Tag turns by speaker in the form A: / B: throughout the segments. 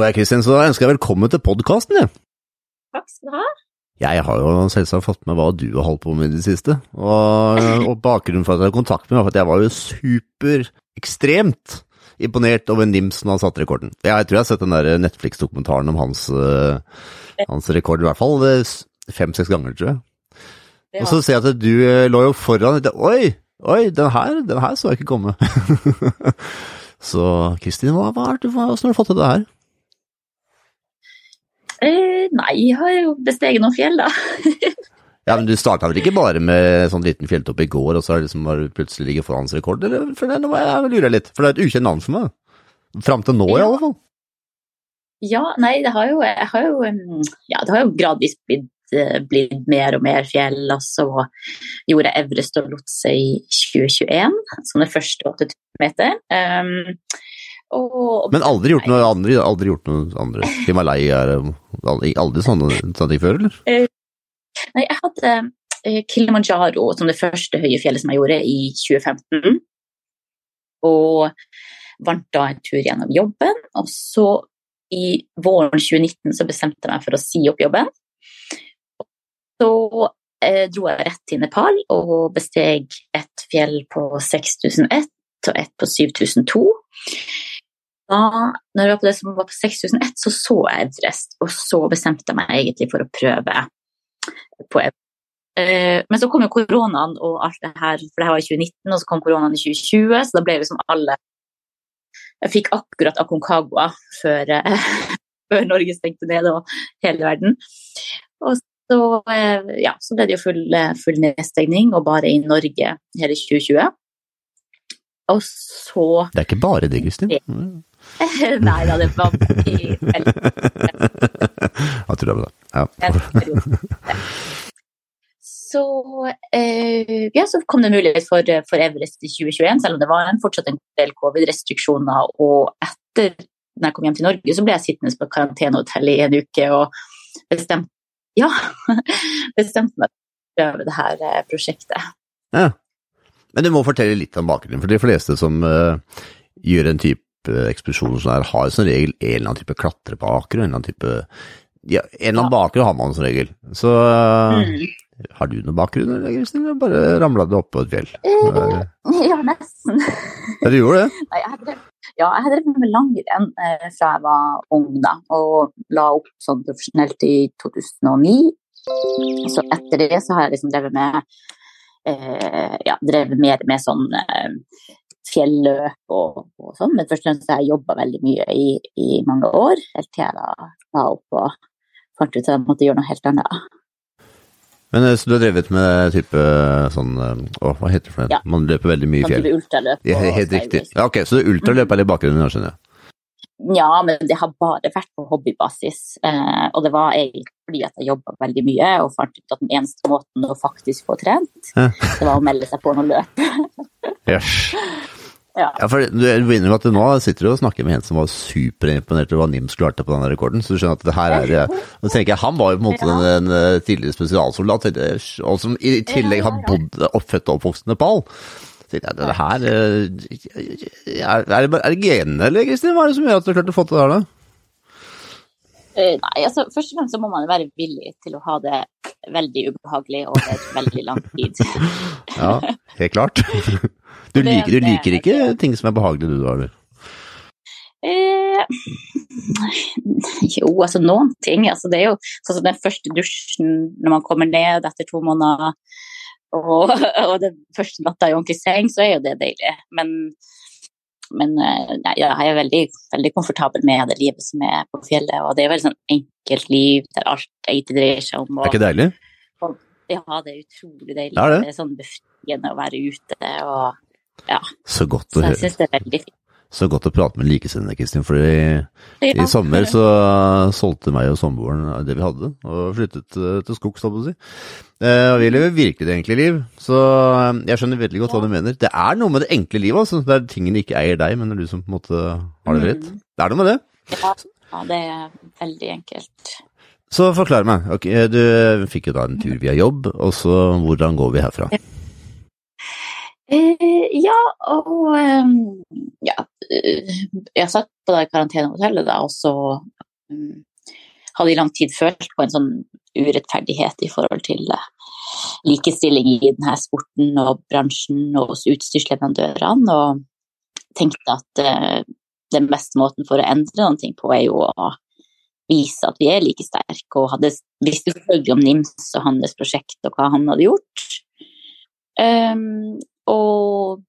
A: på jeg, Kristin, så ønsker jeg velkommen til podkasten, jeg.
B: Takk skal du ha.
A: Jeg har jo selvsagt fått med hva du har holdt på med i det siste, og, og bakgrunnen for at jeg har kontakt med deg, var at jeg var jo super ekstremt imponert over Nims når han satte rekorden. Jeg tror jeg har sett den der Netflix-dokumentaren om hans, uh, hans rekord, i hvert fall fem-seks ganger, tror jeg. Og så ser jeg at du uh, lå jo foran og Oi, oi, den her, den her så jeg ikke komme. så Kristin, hva, hva, hva, hvordan har du fått til det her?
B: Eh, nei, jeg har jo besteget noen fjell, da.
A: ja, men Du starta vel ikke bare med sånn liten fjelltopp i går, og så har liksom plutselig ligget foran hans rekord? Eller? For det, nå jeg lurer litt, for det er et ukjent navn for meg. Fram til nå, ja. i alle fall.
B: Ja, nei, det har jo, har jo, ja, det har jo gradvis blitt, eh, blitt mer og mer fjell. Og så gjorde jeg Everest og Lotse i 2021, som det første 8000 meter. Um,
A: og, Men aldri gjort noe andre, aldri gjort noe andre Himalaya, aldri, aldri sånne, sånne ting før, eller?
B: Eh, nei, jeg hadde eh, Kilimanjaro som det første høye fjellet som jeg gjorde i 2015. Og vant da en tur gjennom jobben. Og så i våren 2019 så bestemte jeg meg for å si opp jobben. Så eh, dro jeg rett til Nepal og besteg et fjell på 6001 og et på 7002 da når jeg var på det som var på 6001, så så jeg Everest, og så bestemte jeg meg egentlig for å prøve på Everest. Eh, men så kom jo koronaen og alt det her, for det her var i 2019, og så kom koronaen i 2020, så da ble liksom alle Jeg fikk akkurat Aconcagua før, eh, før Norge stengte ned og hele verden. Og så, eh, ja, så ble det jo full, full nedstengning, og bare i Norge hele 2020. Og så
A: Det er ikke bare det, Kristin?
B: Nei da, det var
A: Jeg tror det var det. Ja.
B: så, eh, ja, så kom det mulighet for, for, Everest i 2021, selv om det var en, fortsatt en del covid-restriksjoner. Og etter når jeg kom hjem til Norge, så ble jeg sittende på karantenehotell i en uke og bestemte, ja, bestemte meg for å prøve det her eh, prosjektet.
A: Ja. Men du må fortelle litt om bakgrunnen, for de fleste som uh, gjør en type ekspedisjon som er, har som regel en eller annen type klatrebakgrunn. En eller annen type ja, en eller annen bakgrunn har man som regel. Så mm. har du noen bakgrunn, eller Kristin? Bare ramla du opp på et fjell?
B: Uh, ja, nesten.
A: Ja, du gjorde det?
B: Nei, jeg drev, ja, jeg har drevet med langrenn eh, fra jeg var ung, da, og la opp sånn profesjonelt i 2009. Så etter det så har jeg liksom drevet med eh, ja, drevet mer med sånn eh, fjelløp og, og, sånn. Men først og fremst har jeg jobba veldig mye i, i, mange år, helt til jeg da la opp og fant ut at jeg måtte gjøre noe helt annet.
A: Men eh, Så du har drevet med type sånn eh, Å, hva heter det for noe? Ja. Man løper veldig mye i sånn fjell?
B: Sånn type ultraløp.
A: Ja, helt riktig. Ja, ok, Så ultraløp er litt bakgrunnen, skjønner jeg?
B: Ja, men det har bare vært på hobbybasis. Eh, og det var egentlig fordi at jeg jobba veldig mye og fant ut at den eneste måten å faktisk få trent, det var å melde seg på noe løp.
A: yes. Ja. ja, for du begynner med at du nå sitter du og snakker med en som var superimponert over hva Nims klarte på denne rekorden, så du skjønner at det her er Nå tenker jeg, Han var jo på en måte ja. en, en tidligere spesialsoldat, og som i tillegg har bodd oppfødt og oppvokst i Nepal. Så jeg, det her eh, Er, er, det, det genene, eller Kristin? Hva er det som gjør at du har klart å få til det her, da?
B: Uh, nei, altså Først og fremst så må man være villig til å ha det veldig ubehagelig over veldig lang tid.
A: ja, helt klart. Du liker, du liker ikke ting som er behagelige, du da, eller?
B: Eh, jo, altså noen ting. Altså, det er jo sånn som den første dusjen når man kommer ned etter to måneder og, og det første natta i ordentlig seng, så er jo det deilig. Men, men eh, nei, jeg er veldig, veldig komfortabel med det livet som er på fjellet. Og det er veldig sånn enkelt liv der alt egentlig dreier seg om.
A: Og, er ikke deilig?
B: Og, ja, det er utrolig deilig. Er det? det? er sånn befriende å være ute og ja.
A: Så godt å
B: høre. Så jeg syns det er veldig fint.
A: Så godt å prate med likesinnede, Kristin. For ja. i, sommer så solgte meg og samboeren det vi hadde, og flyttet eh, til skogs, holdt på å si. Eh, og vi lever virkelig det enkle liv. Så eh, jeg skjønner veldig godt hva du mener. Det er noe med det enkle livet, altså. Det er tingene ikke eier deg, men det er du som på en måte har det fritt. Mm. Det er noe med det.
B: Ja, det er veldig enkelt.
A: Så forklar meg. Okay, du fikk jo da en tur via jobb, og så hvordan går vi herfra?
B: Eh, ja, og ja, eh, jeg satt på det karantenehotellet da, og så um, hadde i lang tid følt på en sånn urettferdighet i forhold til uh, likestilling i denne sporten og bransjen og hos utstyrsleverandørene, og tenkte at uh, den beste måten for å endre noe på, er jo å vise at vi er like sterke, og hadde visst selvfølgelig om NIMS og hans prosjekt og hva han hadde gjort. Um, og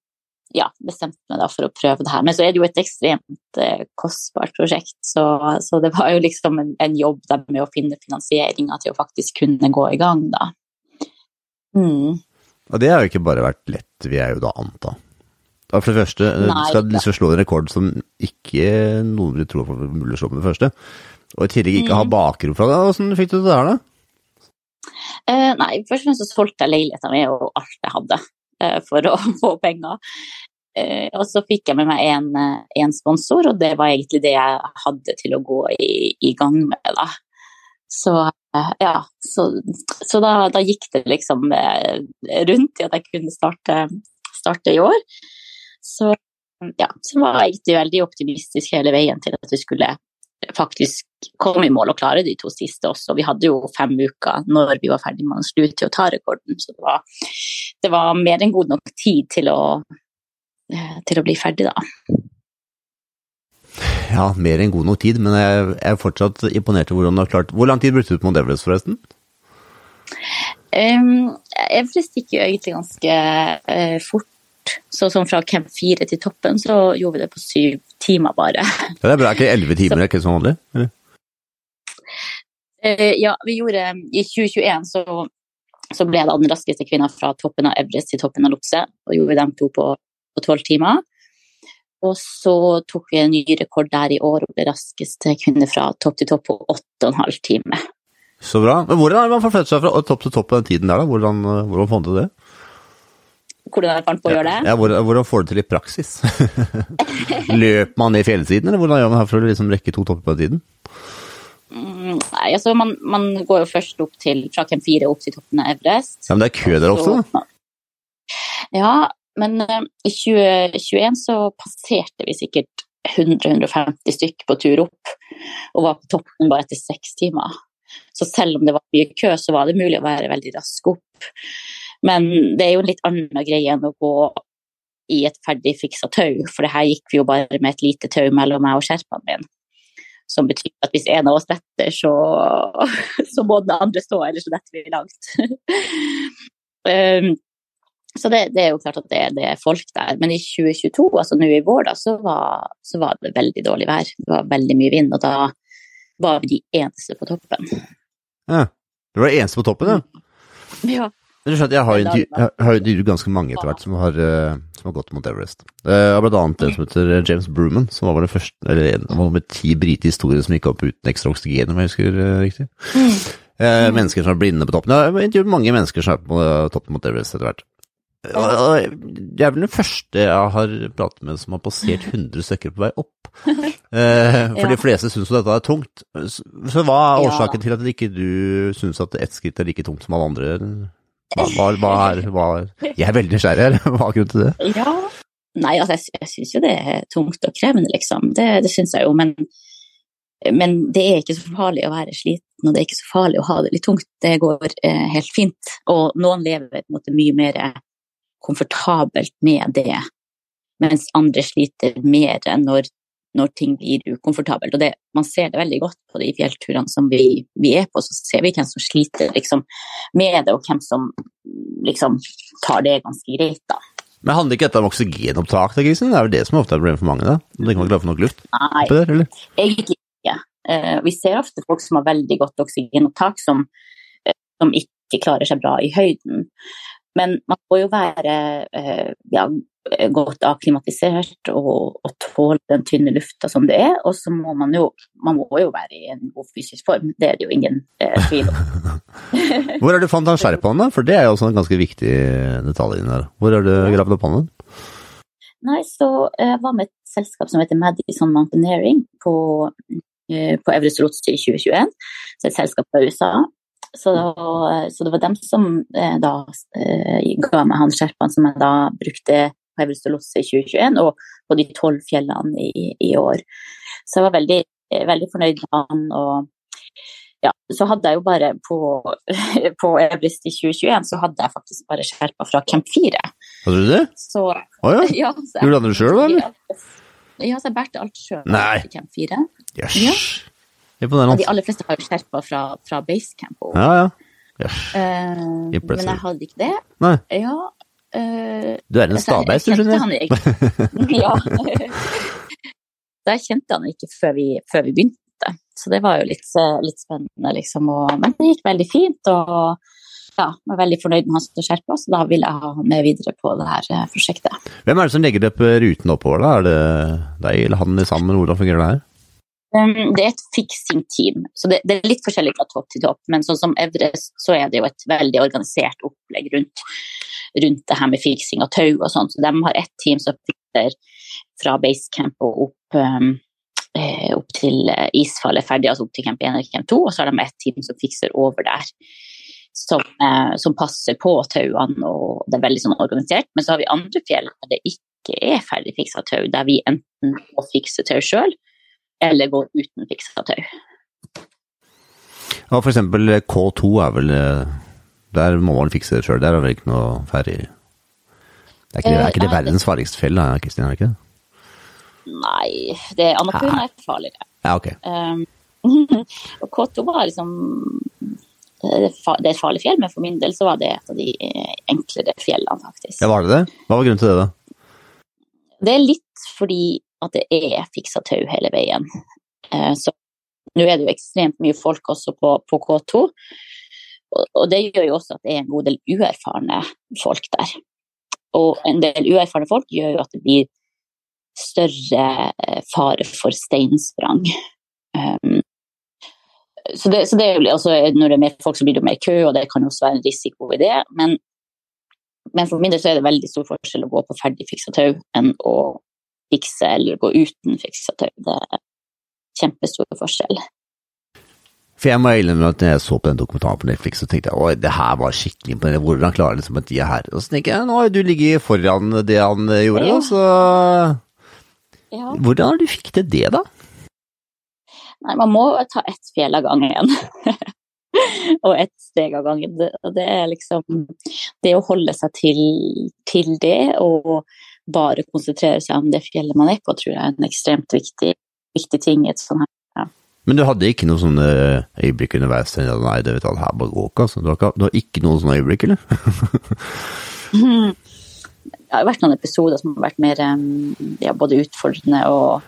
B: ja, bestemte meg da for å prøve det her. Men så er det jo et ekstremt eh, kostbart prosjekt, så, så, det var jo liksom en, en jobb med å finne finansieringa til å faktisk kunne gå i gang, da.
A: Mm. Og det har jo ikke bare vært lett, vil jeg jo da anta. For det første, eh, Nei, skal liksom slå en rekord som ikke noen vil tro var mulig å slå med det første. Og i tillegg ikke mm. ha bakgrunn fra det. Hvordan fikk du det der, da?
B: Eh, nei, først og fremst så solgte jeg leiligheten min og alt jeg hadde. Eh, for å få penger. Eh, og så fikk jeg med meg eh, en, sponsor, og det var egentlig det jeg hadde til å gå i, i gang med. Da. Så ja, så, så da, da, gikk det liksom rundt i at jeg kunne starte, starte i år. Så ja, så var jeg egentlig veldig optimistisk hele veien til at vi skulle faktisk komme i mål og klare de to siste også. Vi hadde jo fem uker når vi var ferdig med å slutte til å ta rekorden, så det var, det var mer enn god nok tid til å, eh, til å bli ferdig, da.
A: Ja, mer enn god nok tid, men jeg er fortsatt imponert over hvordan du har klart Hvor lang tid brukte du på Mount Everest, forresten?
B: Um, Everest gikk jo egentlig ganske uh, fort. Så sånn fra camp 4 til toppen så gjorde vi det på syv timer bare.
A: Ja, det er bra. Er ikke elleve timer, så, er ikke sånn vanlig?
B: Uh, ja, vi gjorde I 2021 så, så ble det den raskeste kvinna fra toppen av Everest til toppen av Lopse og gjorde dem to på tolv timer. Og så tok vi en ny rekord der i år og ble raskeste kvinne fra topp til topp på åtte og en halv time.
A: Så bra. Men hvordan har man forflyttet seg fra topp til topp på den tiden der, da? Hvordan, eh, hvordan fant du det?
B: hvordan jeg fant på å gjøre det.
A: Ja, hvordan, hvordan får du det til i praksis? Løper man ned fjellsiden, eller hvordan gjør man her for å liksom rekke to topper på den tiden?
B: Mm, nei, altså man, man, går jo først opp til fra Camp 4 opp til toppen av Everest.
A: Ja, Men det er kø der også? Da.
B: Ja, men uh, i 2021 så passerte vi sikkert 100-150 stykk på tur opp, og var på toppen bare etter seks timer. Så selv om det var mye kø, så var det mulig å være veldig rask opp. Men det er jo en litt annen greie enn å gå i et ferdig fiksa tau, for det her gikk vi jo bare med et lite tau mellom meg og sherpaen min. Som betyr at hvis en av oss detter, så, så må den andre stå, ellers så detter vi langt. um, så det, det, er jo klart at det, det, er folk der. Men i 2022, altså nå i vår, da, så var, så var, det veldig dårlig vær. Det var veldig mye vind, og da var vi de eneste på toppen.
A: Ja, Du var eneste på toppen, ja?
B: Ja.
A: Jeg har jo intervjuet ganske mange etter hvert som har, uh, som har gått mot Everest. Uh, blant annet en som heter James Bruman, som var den første, eller en av de ti brite historiene som gikk opp uten ekstra oksygen, om jeg husker riktig. Mm. Uh, mennesker som er blinde på toppen. Jeg har intervjuet mange mennesker som er på toppen mot Everest etter hvert. Det er vel den første jeg har pratet med som har passert 100 stykker på vei opp. For de fleste syns jo dette er tungt. Så hva er årsaken til at ikke du syns at ett skritt er like tungt som alle andre? Hva, hva, er, hva Jeg er veldig nysgjerrig. Hva er grunnen til det?
B: Ja, Nei, altså jeg, jeg syns jo det er tungt og krevende, liksom. Det, det syns jeg jo. Men, men, det er ikke så farlig å være sliten, og det er ikke så farlig å ha det litt tungt. Det går eh, helt fint. Og noen lever på en måte mye mer komfortabelt med det, mens andre sliter mer når når ting blir ukomfortabelt. Og det, man ser det veldig godt på de fjellturene som vi, vi, er på, så ser vi hvem som sliter liksom, med det, og hvem som liksom, tar det ganske greit. da.
A: Men handler ikke dette om oksygenopptak? Det er vel det som ofte er problemet for mange? da? Kan man klare for nok luft?
B: Nei,
A: der, eller?
B: egentlig ikke. Uh, vi ser ofte folk som har veldig godt oksygenopptak, som, uh, som ikke klarer seg bra i høyden. Men man må jo være uh, ja, godt akklimatisert og, og tåle den tynne lufta som det er. Og så må man jo man må jo være i en god fysisk form, det er det jo ingen eh, tvil om.
A: Hvor er du fant han sherpaen, da? For det er jo også en ganske viktig detalj der. Hvor er du gravd opp han?
B: Nei, så jeg var med et selskap som heter Madison Mountaineering på, eh, på Everest Roadster i 2021. Så et selskap fra USA. Så, så, det var dem som eh, da eh, ga meg han sherpaen som jeg da brukte på Everest og Losse i 2021, og på de tolv fjellene i, i, år. Så jeg var veldig, veldig fornøyd med han. og ja, så hadde jeg jo bare på, på Everest i 2021, så hadde jeg faktisk bare sherpa fra Camp 4.
A: Hadde du det?
B: Så,
A: oh, ja.
B: ja
A: så Gjorde du det sjøl, da?
B: Ja, så jeg bærte alt sjøl
A: i
B: Camp 4.
A: Yes.
B: Ja.
A: Og
B: de aller fleste har jo skjerpa fra, fra basecamp. Og,
A: ja, ja. Yes.
B: Uh, men jeg hadde ikke det.
A: Nei.
B: Ja, uh,
A: du er en stabeis, du skjønner.
B: ja. Så jeg kjente han ikke før vi, før vi begynte. Så det var jo litt, litt spennende, liksom. Og, men det gikk veldig fint. Og ja, jeg var veldig fornøyd med han som skjerpa, så da vil jeg ha han med videre på det her eh, prosjektet.
A: Hvem er det som legger opp ruten oppover, da? Er det deg eller han sammen? Hvordan fungerer det her?
B: Um, det er et fiksing-team, så det, er litt forskjellig fra topp til topp. Men sånn som Everest, så er det jo et veldig organisert opplegg rundt, rundt det her med fiksing og tau og sånn. Så de har ett team som fikser fra basecamp og opp um, Eh, opp til eh, isfallet er ferdig, altså opp til camp 1 eller camp 2, og så har de et team som fikser over der. Som, eh, som passer på tauene, og det er veldig sånn organisert. Men så har vi andre fjell der det ikke er ferdig fiksa tau, der vi enten må fikse tau sjøl, eller gå uten fiksa tau.
A: Ja, for eksempel K2 er vel Der må man fikse det sjøl, der er vel ikke noe ferdig Det er ikke, det, er ikke det verdens farligste fjell, Kristin? Er det ikke det?
B: Nei, det Annapurna er farligere.
A: Ja, ok.
B: Um, og K2 var liksom det er et farlig fjell, men for min del så var det et av de enklere fjellene, faktisk.
A: Ja, Var det det? Hva var grunnen til det, da?
B: Det er litt fordi at det er fiksa tau hele veien. Uh, så nå er det jo ekstremt mye folk også på, på K2, og, det gjør jo også at det er en god del uerfarne folk der. Og en del uerfarne folk gjør jo at det blir større eh, fare for steinsprang. Um, så, det, så det, jo altså, Når det er mer folk, så blir det mer kø, og det kan også være en risiko i det. Men, men for min del så er det veldig stor forskjell å gå på ferdig fiksa tau enn å fikse eller gå uten fiksa tau. Det er kjempestor forskjell.
A: For jeg må innrømme at når jeg så på den dokumentaren på Netflix, så tenkte jeg at det her var skikkelig imponerende. Hvordan klarer liksom at de er her? Og så tenker jeg nå har du ligget foran det han gjorde, ja. så
B: ja.
A: Hvordan har du fikk til det, da?
B: Nei, man må ta ett fjell av gangen. og ett steg av gangen. Det, det, er liksom Det å holde seg til, til, det og bare konsentrere seg om det fjellet man er på, tror jeg er en ekstremt viktig, viktig ting i et sånt her. Ja.
A: Men du hadde ikke noen sånne øyeblikk underveis? Nei, det vet alle her gå ikke, altså. Du har, ikke, du har ikke noen sånne øyeblikk, eller?
B: det har vært noen episoder som har vært mer ja, både utfordrende og,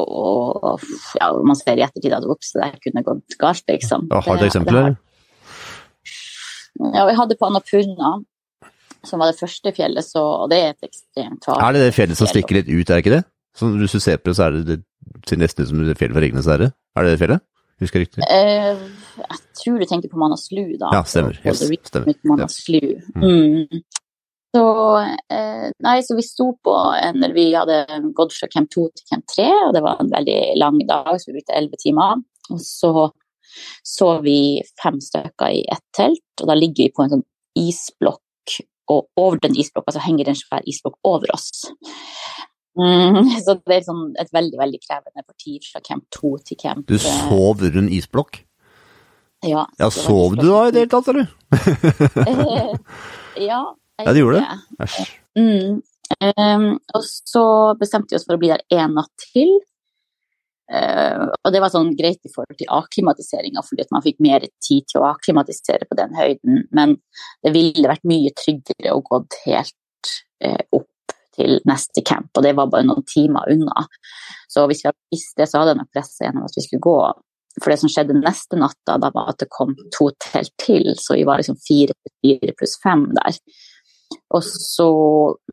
B: og ja, man ser i ettertid at ups, det kunne gått galt, liksom.
A: Ja, har du eksempler?
B: Ja, vi hadde på Annapurna, som var det første fjellet, så og det er et ekstremt farlig
A: Er det det fjellet som stikker litt ut, er det ikke det? Så hvis du ser på det, så er det det ser nesten som det fjellet fra Ringenes herre? Er det det fjellet? Husker jeg riktig?
B: Eh, jeg tror du tenker på Manaslu, da.
A: Ja, stemmer. Yes, stemmer.
B: Manaslu. Ja. Mm. Så, eh, nei, så vi sto på når vi hadde gått fra camp 2 til camp 3, og det var en veldig lang dag, så vi brukte elleve timer. Og så så vi fem stykker i ett telt, og da ligger vi på en sånn isblokk, og over den isblokka så henger det en svær isblokk over oss. Mm, så det er sånn et veldig, veldig krevende parti fra camp 2 til camp
A: Du sov under en isblokk?
B: Ja.
A: ja sov du da i det hele tatt,
B: eller? ja,
A: ja, det gjorde det? Æsj.
B: Mm. Um, og så bestemte vi oss for å bli der én natt til. Uh, og det var sånn greit i forhold til akklimatiseringa, fordi at man fikk mer tid til å akklimatisere på den høyden. Men det ville vært mye tryggere å gå helt uh, opp til neste camp, og det var bare noen timer unna. Så hvis vi hadde visst det, så hadde jeg nok pressa gjennom at vi skulle gå. For det som skjedde neste natta, da var at det kom to telt til, så vi var liksom fire, fire pluss fem der. Og så,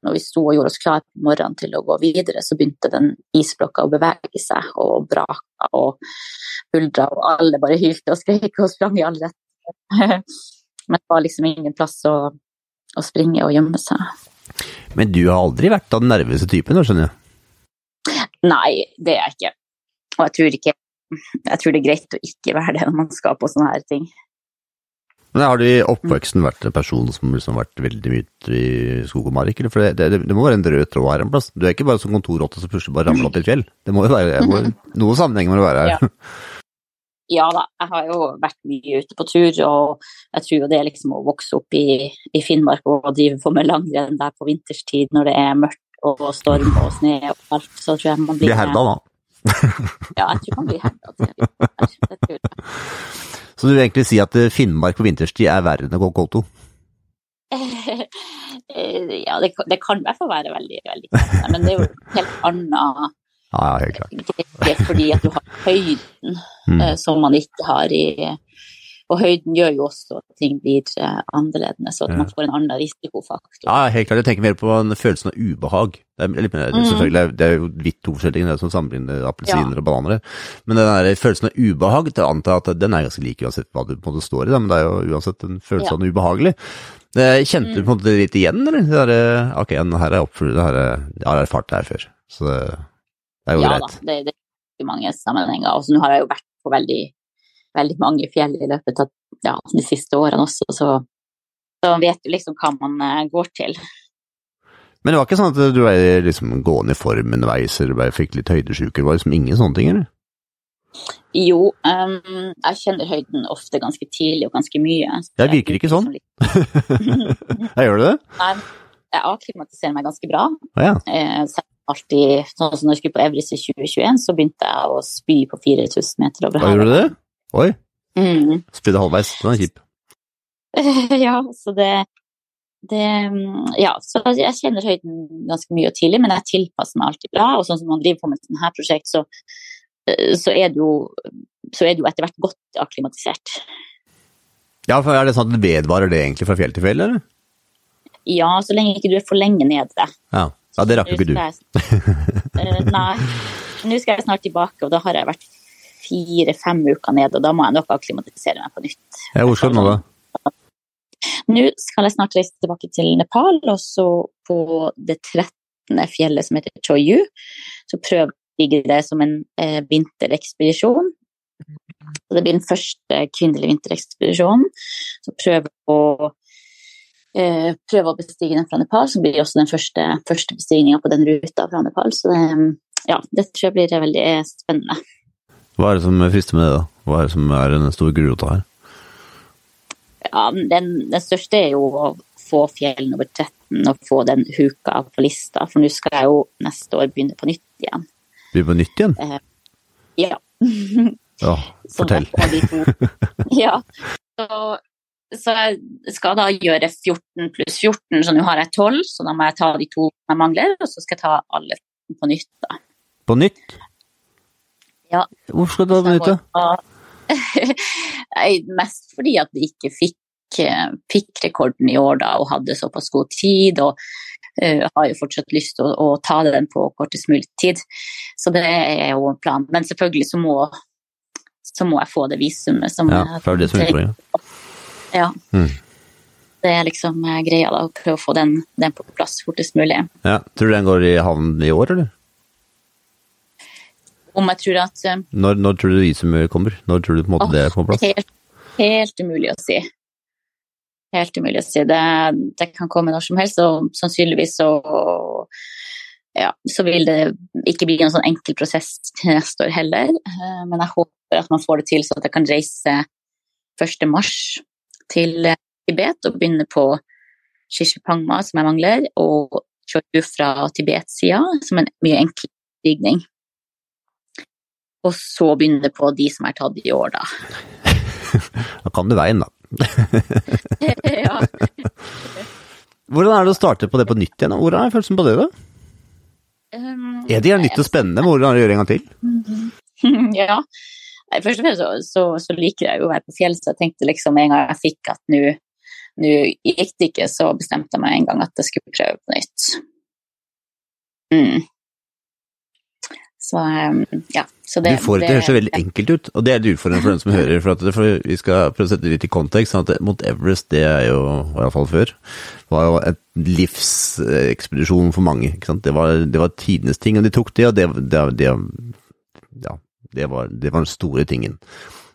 B: når vi sto og gjorde oss klare på morgenen til å gå videre, så begynte den isblokka å bevege seg og braka og buldra, og alle bare hylte og skrek og sprang i alle retninger. Men det var liksom ingen plass å, å, springe og gjemme seg.
A: Men du har aldri vært av den nervøse typen, da, skjønner
B: jeg? Nei, det er jeg ikke. Og jeg tror ikke Jeg tror det er greit å ikke være det når man skal på sånne her ting.
A: Men har du i oppveksten vært en person som liksom har vært veldig mye ute i skog og mark? Eller? For det, det, det, må være en rød tråd her en plass. Du er ikke bare som kontorrotte som plutselig bare ramler opp i et fjell. Det må jo være må, noe sammenheng må det være her.
B: Ja. ja. da, jeg har jo vært mye ute på tur, og jeg tror jo det er liksom å vokse opp i, i Finnmark og drive på med langrenn der på vinterstid når det er mørkt og storm og snø og alt, så tror jeg man blir
A: Blir herda, da.
B: Ja, jeg tror man blir herda.
A: Så du vil egentlig si at eh, Finnmark på vinterstid er verre enn å gå K2?
B: ja, det, det, kan i hvert fall være veldig, veldig krevende, men det er jo helt annet
A: ja, helt klart.
B: Fordi at du har høyden mm. Eh, som man ikke har i og høyden gjør jo også at ting blir eh, annerledes, så at man får en annen risikofaktor.
A: Ja, helt klart. Jeg tenker mer på en følelsen av ubehag. Det er, litt mer, mm. det er jo vidt to forskjellige, det er som sammenligner appelsiner ja. og bananer. Men den der følelsen av ubehag, jeg antar at den er ganske lik uansett hva du på en måte står i, men det er jo uansett en følelse av noe ubehagelig. Kjente du mm. på en måte litt igjen, eller? Det der, ok, her er her er, jeg har erfart det her før, så det er jo
B: ja,
A: greit.
B: Ja da, det, det er mange sammenhenger. Og nå har jeg jo vært på veldig veldig mange fjell i løpet av ja, de siste årene også, så, så vet du liksom hva man uh, går til.
A: Men det var ikke sånn at du var liksom gående i form underveis, eller fikk litt høydesjuke, det var liksom ingen sånne ting, eller?
B: Jo, um, jeg kjenner høyden ofte ganske tidlig og ganske mye.
A: Jeg virker ikke sånn. jeg gjør du det?
B: Nei, jeg akklimatiserer meg ganske bra.
A: Ah, ja.
B: eh, alltid, sånn som når jeg skulle på Everest i 2021, så begynte jeg å spy på 4000 meter over
A: havet. Gjorde du det? Oi.
B: Mm.
A: Spydde halvveis. Den er kjip.
B: ja, så det, det Ja, så jeg kjenner høyden ganske mye og tidlig, men jeg tilpasser meg alltid bra. Og sånn som man driver på med sånt her prosjekt, så, så, er det jo, så er det jo etter hvert godt akklimatisert.
A: Ja, for er det sånn at det vedvarer det egentlig fra fjell til fjell, eller?
B: Ja, så lenge ikke du er for lenge nede.
A: Ja, ja det rakk ikke du.
B: Jeg, nei. Nå skal jeg snart tilbake, og da har jeg vært fire-fem uker ned, og da må jeg nok akklimatisere meg på nytt.
A: Ja, hvor skal du nå, da?
B: Nå skal jeg snart reise tilbake til Nepal, og så på det 13. fjellet som heter Choyu. Så prøver jeg det som en eh, vinterekspedisjon. det blir den første kvinnelige vinterekspedisjonen. Så prøver å eh, prøve å bestige den fra Nepal, som blir også den første, første bestigninga på den ruta fra Nepal. Så det, ja, det tror jeg blir veldig spennende.
A: Hva er det som frister med det, da? Hva er det som er den store gulrota her?
B: Ja, den, den, største er jo å få fjell nummer 13 og få den huka på lista, for nå skal jeg jo neste år begynne på nytt igjen.
A: Begynne på nytt igjen?
B: Eh, ja.
A: ja, fortell.
B: ja, så, så, jeg skal da gjøre 14 pluss 14, så nå har jeg 12, så da må jeg ta de to jeg mangler, og så skal jeg ta alle på nytt, da.
A: På nytt?
B: Ja.
A: Hvorfor skal du ha den ute?
B: Mest fordi at vi ikke fikk, eh, fikk, rekorden i år da, og hadde såpass god tid. og uh, har jo fortsatt lyst til å, å, ta den på kortest mulig tid. Så det er jo en plan. Men selvfølgelig så må, så må jeg få det visumet som
A: Ja, for det som er utfordringen.
B: Ja. Mm. Det er liksom eh, greia, da, å prøve å få den, den på plass fortest mulig.
A: Ja, Tror du den går i havn i år, eller?
B: Om jeg tror at
A: eh, når, når, tror du visumet kommer? Når tror du på en måte oh, det er på plass?
B: Helt, helt, umulig å si. Helt umulig å si. Det, det, kan komme når som helst, og sannsynligvis så ja, så vil det ikke bli en sånn enkel prosess til neste år heller. Eh, men jeg håper at man får det til så at jeg kan reise 1. mars til Tibet og begynne på Shishipangma, som jeg mangler, og Choyu fra Tibet-sida, som en mye enklere stigning og så begynne på de som er tatt i år, da.
A: da kan du veien, da.
B: ja.
A: Hvordan er det å starte på det på nytt igjen? Hvordan er følelsen på det, da? Um, er det nytt og spennende? Hvordan er det å gjøre en gang til?
B: ja. Først og fremst så, så, så, liker jeg jo å være på fjell, så jeg tenkte liksom en gang jeg fikk at nå gikk det ikke, så bestemte jeg meg en gang at jeg skulle prøve på nytt. Mm. Så um, ja. Så det,
A: du får det å høres veldig enkelt ut, og det er utfordrende for den som hører. For, at, for vi skal prøve å sette det litt i kontekst. sånn at Mount Everest, det er jo, i hvert fall før, var jo et livsekspedisjon for mange. Det var, det var tidenes ting, og de tok det, og det, det, det ja, det var, det var den store tingen.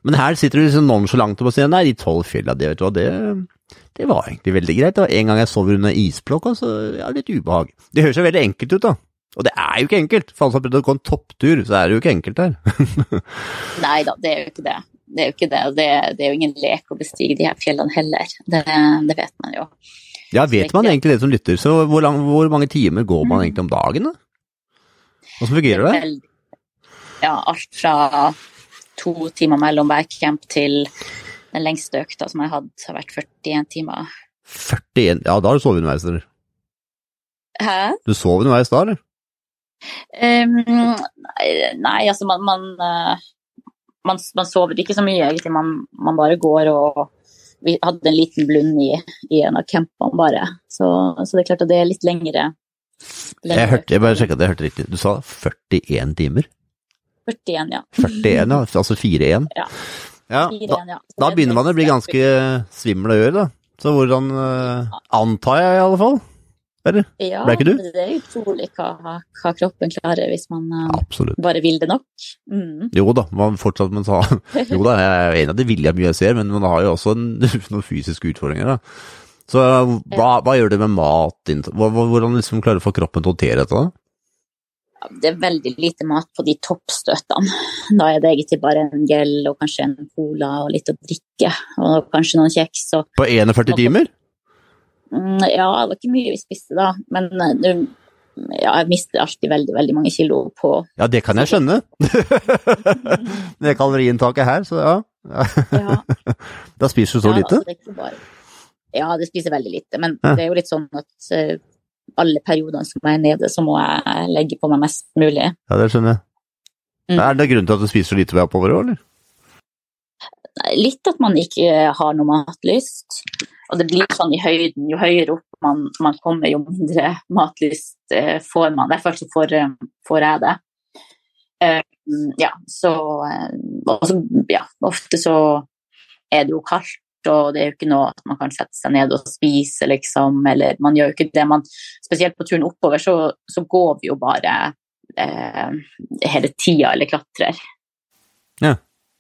A: Men her sitter du liksom nonchalant og sier nei, de tolv fjella, det vet du hva, det, det var egentlig veldig greit. Det var en gang jeg sov under isblokk, og så ja, litt ubehag. Det høres jo veldig enkelt ut, da. Og det er jo ikke enkelt. For alle som har prøvd å gå en topptur, så er det jo ikke enkelt her.
B: Nei da, det er jo ikke det. Det er jo ikke det, og det, det er jo ingen lek å bestige de her fjellene heller. Det, det vet man jo.
A: Ja, vet man egentlig det som lytter, så hvor, lang, hvor mange timer går man egentlig om dagen, da? Hvordan fungerer det?
B: det? Ja, alt fra to timer mellom hver camp til den lengste økta som jeg hatt, har vært 41 timer.
A: 41 Ja, da har du sovet underveis, eller?
B: Hæ?
A: Du sov underveis da, eller?
B: Um, nei, altså man man, eh, man man sover ikke så mye, egentlig. Man, man bare går og Vi hadde en liten blund i, i en av campene, bare. Så, så det er klart at det er litt lengre.
A: Jeg, hørte, jeg bare sjekka at jeg hørte riktig. Du sa 41 timer?
B: 41, ja.
A: 41, ja. Altså 4-1?
B: Ja.
A: ja.
B: 41,
A: Da,
B: ja.
A: Da
B: er
A: begynner man å bli ganske svimmel å gjøre, da. Så hvordan eh, Antar jeg, i alle fall. Eller?
B: Ja,
A: Ble ikke du?
B: det er utrolig hva, hva kroppen klarer hvis man eh,
A: Absolutt.
B: bare vil det nok. Mm.
A: Jo da, man fortsatt men sa Jo da, jeg er enig i at det vil jeg mye jeg ser, men man har jo også en, noen fysiske utfordringer, da. Så hva, hva gjør det med mat? Hvordan liksom klarer du å få kroppen til å håndtere dette? da?
B: Det er veldig lite mat på de toppstøtene. Da er det egentlig bare en gel og kanskje en cola og litt å drikke, og kanskje noen kjeks. Og,
A: På 41 timer?
B: Mm, ja, det var ikke mye vi spiste da, men eh, ja, jeg mister alltid veldig, veldig mange kilo på
A: Ja, det kan jeg skjønne. det kaloriinntaket her, så ja.
B: ja,
A: Da spiser du så
B: ja,
A: lite?
B: altså, det bare, ja, det spiser veldig lite, men
A: Ja.
B: det er jo litt sånn at eh, alle periodene som jeg er nede, så må jeg legge på meg mest mulig.
A: Ja, det skjønner jeg.
B: Mm.
A: Er det grunnen til at du spiser så lite ved oppover òg, eller?
B: Litt at man ikke har noe matlyst. Og det blir sånn i høyden, jo høyere opp man, man kommer, jo mindre matlyst eh, får man. Fall så får, eh, får jeg det. Eh, ja, så eh, også, ja, ofte så er det jo kaldt, og det er jo ikke noe at man kan sette seg ned og spise, liksom. Eller man gjør jo ikke det. Man, spesielt på turen oppover så, så går vi jo bare eh, hele tida eller klatrer.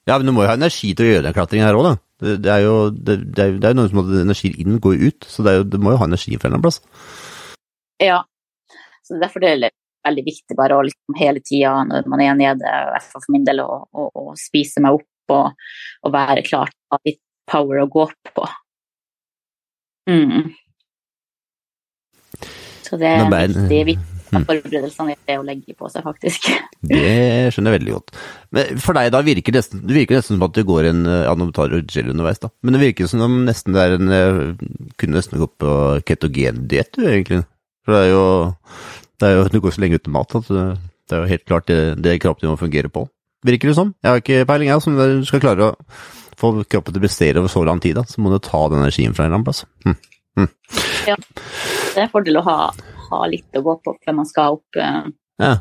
A: Ja, men du må jo ha energi til å gjøre den klatringen her òg, da. Det, det er jo det, det er, det er jo noe som at energi inn går ut, så det jo, det må jo ha energi fra en plass.
B: Ja, så derfor er det veldig viktig bare å liksom hele tida når man er nede, i hvert fall for min del, å, spise meg opp og, og være klar til å ha litt power å gå opp på. Mm. Så det er viktig. At forberedelsene er det å legge på seg, faktisk.
A: Det skjønner jeg veldig godt. Men for deg da virker det nesten, det virker nesten som at det går en eh, Ja, tar du gel underveis, da. Men det virker som om nesten det er en eh, Kunne nesten gått på ketogendiett, du, egentlig. For det er jo det er jo, Du går så lenge uten mat at det, det er jo helt klart det, det kroppen din må fungere på. Virker det som. Jeg har ikke peiling, jeg. men du skal klare å få kroppen til å prestere over så lang tid, da, så må du ta den energien fra en eller annen plass. Hm.
B: Det er en fordel å ha, ha litt å gå på før man skal opp, eh,
A: Ja.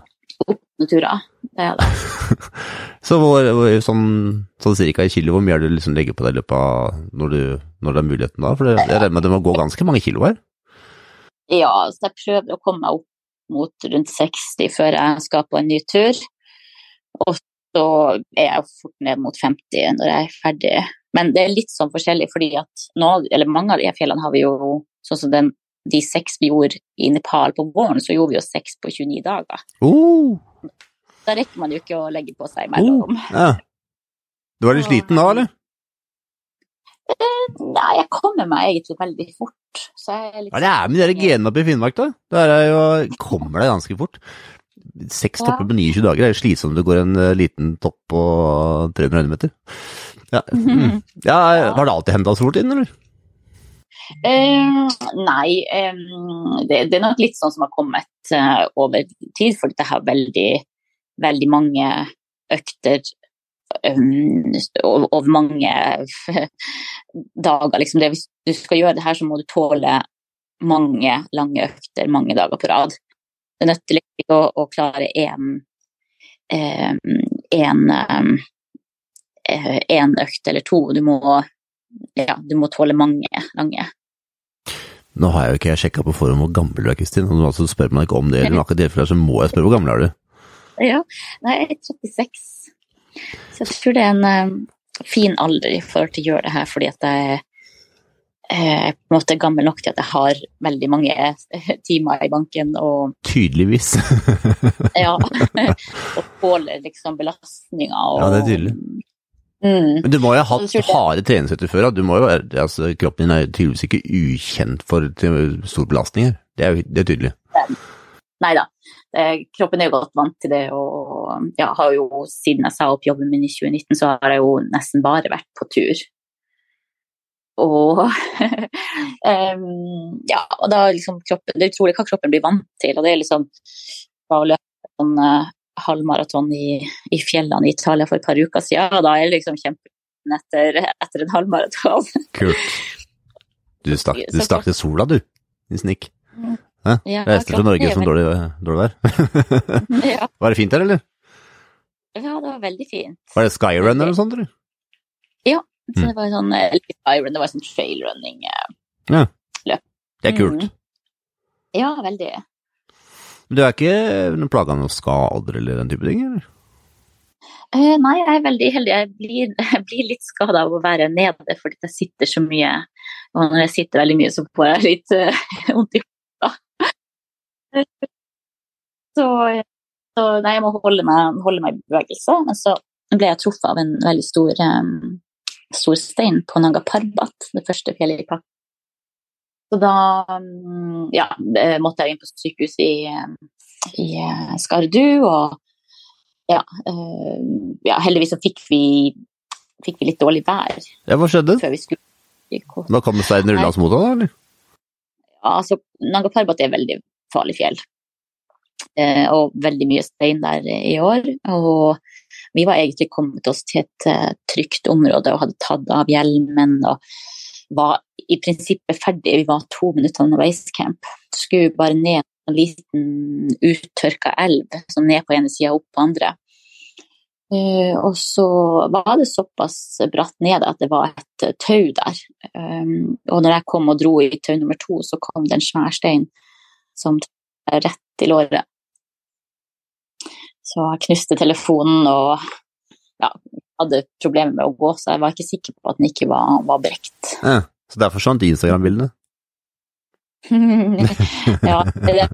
B: opp turer. Det er det.
A: Så hvor, hvor, sånn, sånn cirka i kilo, hvor mye er det du liksom legger på deg i løpet av når, du, når det er muligheten da? For det, jeg regner med det må gå ganske mange kilo her?
B: Ja, så jeg prøver å komme meg opp mot rundt 60 før jeg skal på en ny tur. Og så er jeg fort ned mot 50 når jeg er ferdig. Men det er litt sånn forskjellig, fordi at nå, eller mange av de fjellene har vi jo sånn som den, de seks vi gjorde i Nepal på våren, så gjorde vi jo seks på 29 dager.
A: Uh.
B: Da rekker man jo ikke å legge på seg imellom.
A: ja. Du var litt sliten da, eller?
B: Nei, jeg kommer meg egentlig veldig fort. Så jeg er litt
A: Hva er det er med de der genene oppe i Finnmark, da? Er jo, kommer deg ganske fort. Seks topper på 29 dager er jo slitsomt om du går en eh, liten topp på 300 meter. Ja, mm. ja har det alltid hendt så fort inn, eller?
B: Eh, nei, eh, det, det er nok litt sånn som har kommet eh, over tid, for jeg har veldig, veldig mange økter um, over over mange dager. Liksom. Det, hvis du skal gjøre det her, så må du tåle mange lange økter mange dager på rad. Det er til ikke å, å klare én eh, eh, en økt eller to. Du må, ja, du må tåle mange lange.
A: Nå har jeg jo ikke sjekka på forhånd hvor gammel du er, Kristin, og altså spør meg ikke om det, eller akkurat det, så må jeg spørre hvor gammel er du?
B: Ja, nei, jeg er 36. Så jeg tror det er en, uh, fin alder i forhold til å gjøre det her, fordi at jeg er på en måte gammel nok til at jeg har veldig mange timer i banken og
A: Tydeligvis.
B: ja, og tåler liksom belastninga. Og,
A: Ja, det er tydelig.
B: Mm.
A: Men du må jo ha hatt harde treningsøkter før, du må jo altså, kroppen din er tydeligvis ikke ukjent for til store belastninger. Det er det er tydelig.
B: Nei da, eh, kroppen er jo godt vant til det. Og jeg har jo, siden jeg sa opp jobben min i 2019, så har jeg jo nesten bare vært på tur. Og um, ja, og da liksom kroppen Det er utrolig hva kroppen blir vant til. Og det er liksom bare å løpe sånn uh, halvmaraton i, i fjellene i Italia for et par uker siden, og da er jeg liksom kjempeglad etter, etter en halvmaraton.
A: Kult. Du stakk, du stakk til sola, du, i snikk. Hæ?
B: Ja,
A: Reiste
B: til
A: Norge som dårlig, dårlig vær.
B: Ja,
A: Var det fint der, eller?
B: ja, det var veldig fint.
A: Var det skyrun eller noe sånt, eller?
B: Så det var en sånn, skyrun, det var sånn trailrunning. eh,
A: Det er kult.
B: Mm. Ja, veldig.
A: Men du er ikke noen plaga med noen skader eller den type ting, eller?
B: Uh, nei, jeg er veldig heldig. Jeg blir, jeg blir litt skada av å være nede fordi jeg sitter så mye. Og når jeg sitter veldig mye, så får jeg litt vondt uh, i hodet. Så, så nei, jeg må holde meg, holde meg i bevegelse. Men så ble jeg truffet av en veldig stor, um, stor stein på Nanga Parbat, det første fjellet i. Så da mm, ja, måtte jeg inn på sykehus i, i eh, Skardu. og ja, eh, ja, heldigvis så fikk vi, fikk vi litt dårlig vær
A: Ja, hva skjedde?
B: før vi skulle.
A: Da kom steinen rullende mot deg, da, eller?
B: Ja, altså, Nanga Parbat er et veldig farlig fjell. Eh, og veldig mye stein der i år. Og vi var egentlig kommet oss til et eh, trygt område og hadde tatt av hjelmen og var i prinsippet ferdig. Vi var to minutter unna basecamp. Skulle bare ned en liten uttørka elv, så ned på ene sida og opp på andre. Uh, og så var det såpass bratt ned at det var et tau der. Um, og når jeg kom og dro i tau nummer to, så kom det en svær stein som rett i låret. Så jeg knuste telefonen og ja, hadde problemer med å gå, så jeg var ikke sikker på at den ikke var, var brekt.
A: Ja. Så der forsvant Instagram-bildene?
B: ja, det er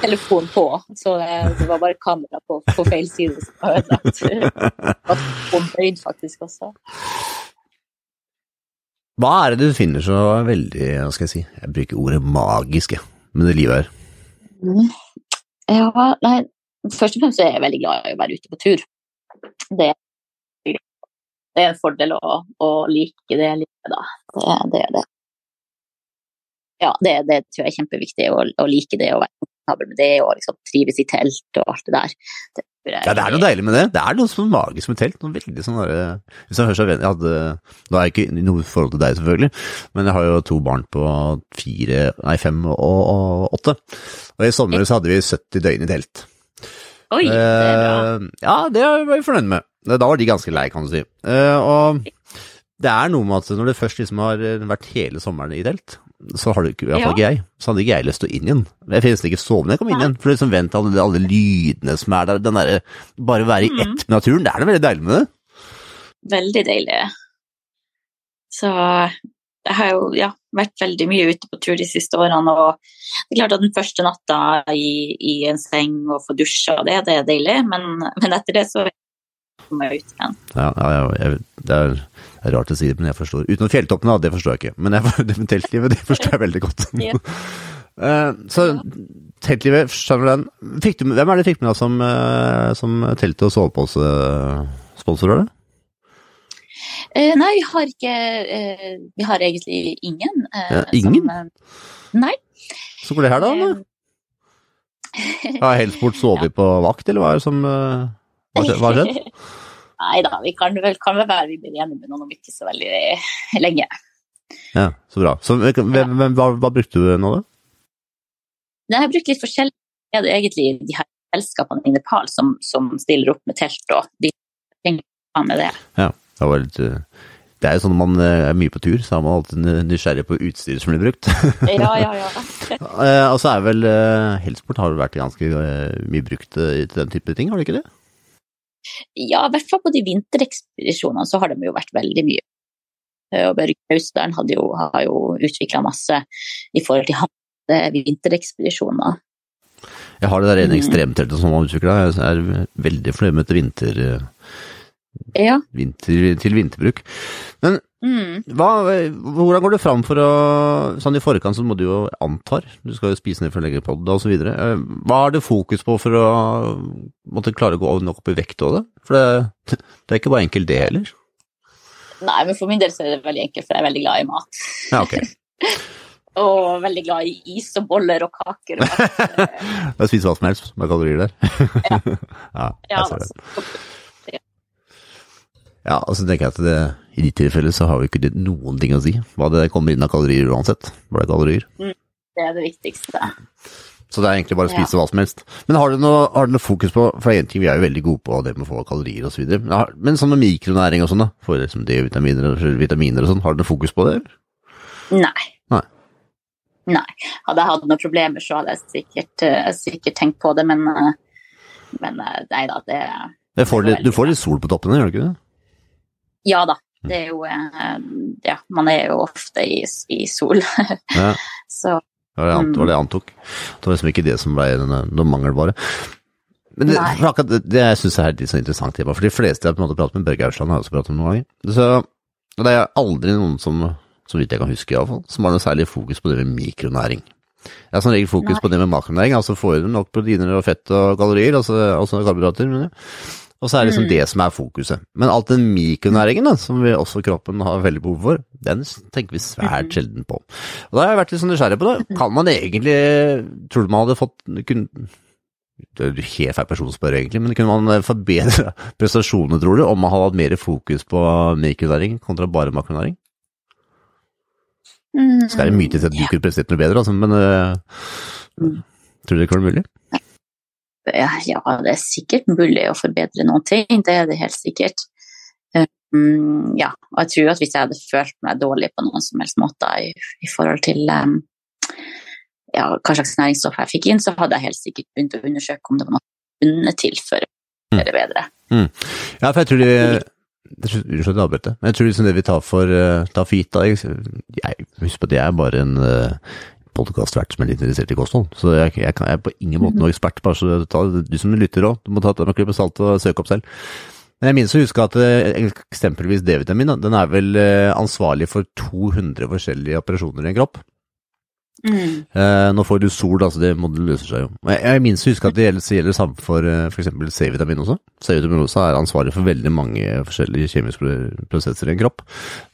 B: telefon på, så det, var bare kamera på, på feil side som var ødelagt. Og bøyd faktisk også.
A: Hva er det du finner så veldig, hva skal jeg si, jeg bruker ordet magisk, jeg, med det livet her?
B: Mm. Ja, nei, først og fremst er jeg veldig glad i å være ute på tur. Det, det er en fordel å, å like det livet, da. Det, det er det. Ja, det, det tror jeg er kjempeviktig, å, å like det og være komfortabel med det og liksom trives i telt og alt det der. Det, jeg-
A: Ja, det er noe deilig med det. Det er noe sånn magisk med telt. Noe veldig sånn derre Hvis jeg hører seg venn Jeg hadde Nå er jeg ikke i noe forhold til deg, selvfølgelig, men jeg har jo to barn på fire, nei, fem og, og åtte. Og i sommer så hadde vi 70 døgn i telt.
B: Oi, det er bra.
A: Eh, ja, det var vi fornøyd med. Da var de ganske lei, kan du si. Eh, og det er noe med at når du først liksom har vært hele sommeren i telt, så har du ikke, iallfall ja. ikke jeg, så hadde ikke jeg lyst til å inn igjen. Jeg finnes ikke sove når jeg kommer inn igjen, for liksom vent alle, alle lydene som er der, den derre Bare være i
B: Mm.
A: ett med naturen, det er noe veldig deilig med det.
B: Veldig deilig. Så jeg har jo ja, vært veldig mye ute på tur de siste årene. Og det er klart at den første natta i, i en seng og få dusja, det, det er deilig. Men, men etter det så kommer jeg ut igjen.
A: Ja, ja, jeg, det, er, det er rart å si det, men jeg forstår. Utenom fjelltoppene, det forstår jeg ikke. Men jeg, det med teltlivet, det forstår jeg veldig godt.
B: Ja.
A: Eh, så teltlivet, skjønner du den. Du, hvem er det du fikk med deg som, eh, som telt- og sovepose-sponsor, er det?
B: Eh, nei, vi har ikke eh, Vi har egentlig ingen. eh,
A: Ja, ingen?
B: Som, nei.
A: Så går det her, da? eller? Har Helsport sovet på vakt, eller hva er det som Hva har skjedd?
B: Nei da, vi kan vel, kan vel være vi blir enige med noen om ikke så veldig lenge.
A: Ja, så bra. Så, hvem, hvem, hva, hva brukte du nå, da?
B: Nei, jeg har brukt litt forskjellig. Det er egentlig de her selskapene i Nepal som, som stiller opp med telt, og de trenger med det.
A: Ja, det var litt eh, Det er jo sånn når man eh, er mye på tur, så er man alltid nysgjerrig på utstyret som blir brukt.
B: Ja, ja, ja.
A: Eh, Og så er vel eh, Helsport har vært ganske eh, mye brukt eh, til den type ting, har det ikke det?
B: Ja, i hvert fall på de vinterekspedisjonene så har de jo vært veldig mye. Eh, Og Børge jo, har jo utvikla masse i forhold til hans eh, vinterekspedisjoner.
A: Jeg har det der ene
B: Mm.
A: ekstremteltet som han utvikla. Jeg er veldig fornøyd med til vinter,
B: Ja.
A: vinter, til vinterbruk. Men
B: Mm.
A: hva, hvordan går du fram for å Sånn i forkant så må du jo antar, du skal jo spise ned for å legge på så videre. Eh, Hva har du fokus på for å måtte klare å gå nok opp i vekt av det? For det, det er ikke bare enkelt det heller.
B: Nei, men for min del så er det veldig enkelt, for jeg er veldig glad i mat.
A: Ja, ok.
B: Og veldig glad i is og boller og kaker. Og.
A: Jeg spiser hva som helst med kalorier der. ja,
B: ja,
A: jeg ser det. Ja, og så tenker jeg at det, i ditt tilfelle så har jo ikke det noen ting å si. Hva det kommer inn av kalorier uansett. Var det kalorier.
B: det er det viktigste.
A: Så det er egentlig bare å spise hva som helst. Men har du noe, har du noe fokus på, for en ting vi er jo veldig gode på det med å få kalorier og så videre. Men sånn med mikronæring og sånn da, for liksom D-vitaminer og vitaminer og sånn, har du noe fokus på det?
B: Nei.
A: Nei.
B: Nei. Hadde jeg hatt noen problemer, så hadde jeg sikkert, eh, sikkert tenkt på det, men, eh, men eh, nei da, det
A: Det får litt, du får litt sol på toppene, gjør du ikke det?
B: Ja da. Det er jo eh, Ja, man er jo ofte i, i sol.
A: Ja,
B: så
A: det var det jeg var det jeg antok. Det var liksom ikke det som ble noe mangelvare. Men det, akkurat det, det jeg syns er litt sånn interessant tema, for de fleste jeg på en måte prater med, Børge Ausland har jeg også pratet med noen ganger, så det er aldri noen som, så vidt jeg kan huske i alle fall, som har noe særlig fokus på det med mikronæring. Jeg har som regel fokus
B: Nei.
A: på det med makronæring, altså får du nok proteiner og fett og kalorier, altså, altså karbohydrater, mener jeg. Og så er det liksom
B: Mm.
A: det som er fokuset. Men alt den mikronæringen da, som vi også kroppen har veldig behov for, den tenker vi svært
B: Mm.
A: sjelden på. Og da har jeg vært litt sånn nysgjerrig på det. Kan man egentlig, tror du man hadde fått, kunne, det er helt feil person å spørre egentlig, men kunne man forbedre prestasjonene, tror du, om man hadde hatt mer fokus på mikronæring kontra bare makronæring?
B: mm,
A: Skal det mye til at du kunne prestert noe bedre, altså, men
B: Mm.
A: tror du det kan være mulig?
B: Ja, det er sikkert mulig å forbedre noen ting, det er det helt sikkert. Um, ja, og jeg tror at hvis jeg hadde følt meg dårlig på noen som helst måte i, i forhold til um, ja, hva slags næringsstoff jeg fikk inn, så hadde jeg helt sikkert begynt å undersøke om det var noe jeg kunne tilføre
A: Mm.
B: det bedre.
A: Ja, for jeg tror de Unnskyld å avbryte, men jeg tror liksom det vi tar for, uh, tar for gitt da, jeg, husker Husk på at jeg er bare en uh, podkastvert som er litt interessert i kosthold, så jeg, jeg, kan, jeg er på ingen måte noen ekspert. bare så ta, Du som lytter òg, du må ta det med klype salt og søke opp selv. Men jeg minnes å huske at eh, eksempelvis D-vitamin den er vel eh, ansvarlig for 200 forskjellige operasjoner i en kropp.
B: Mm.
A: Eh, nå får du sol, da, så det må det løse seg jo. Jeg, jeg husker at det gjelder, det gjelder samme for f.eks. eksempel C-vitamin også. C-vitamin også er ansvarlig for veldig mange forskjellige kjemiske prosesser i en kropp.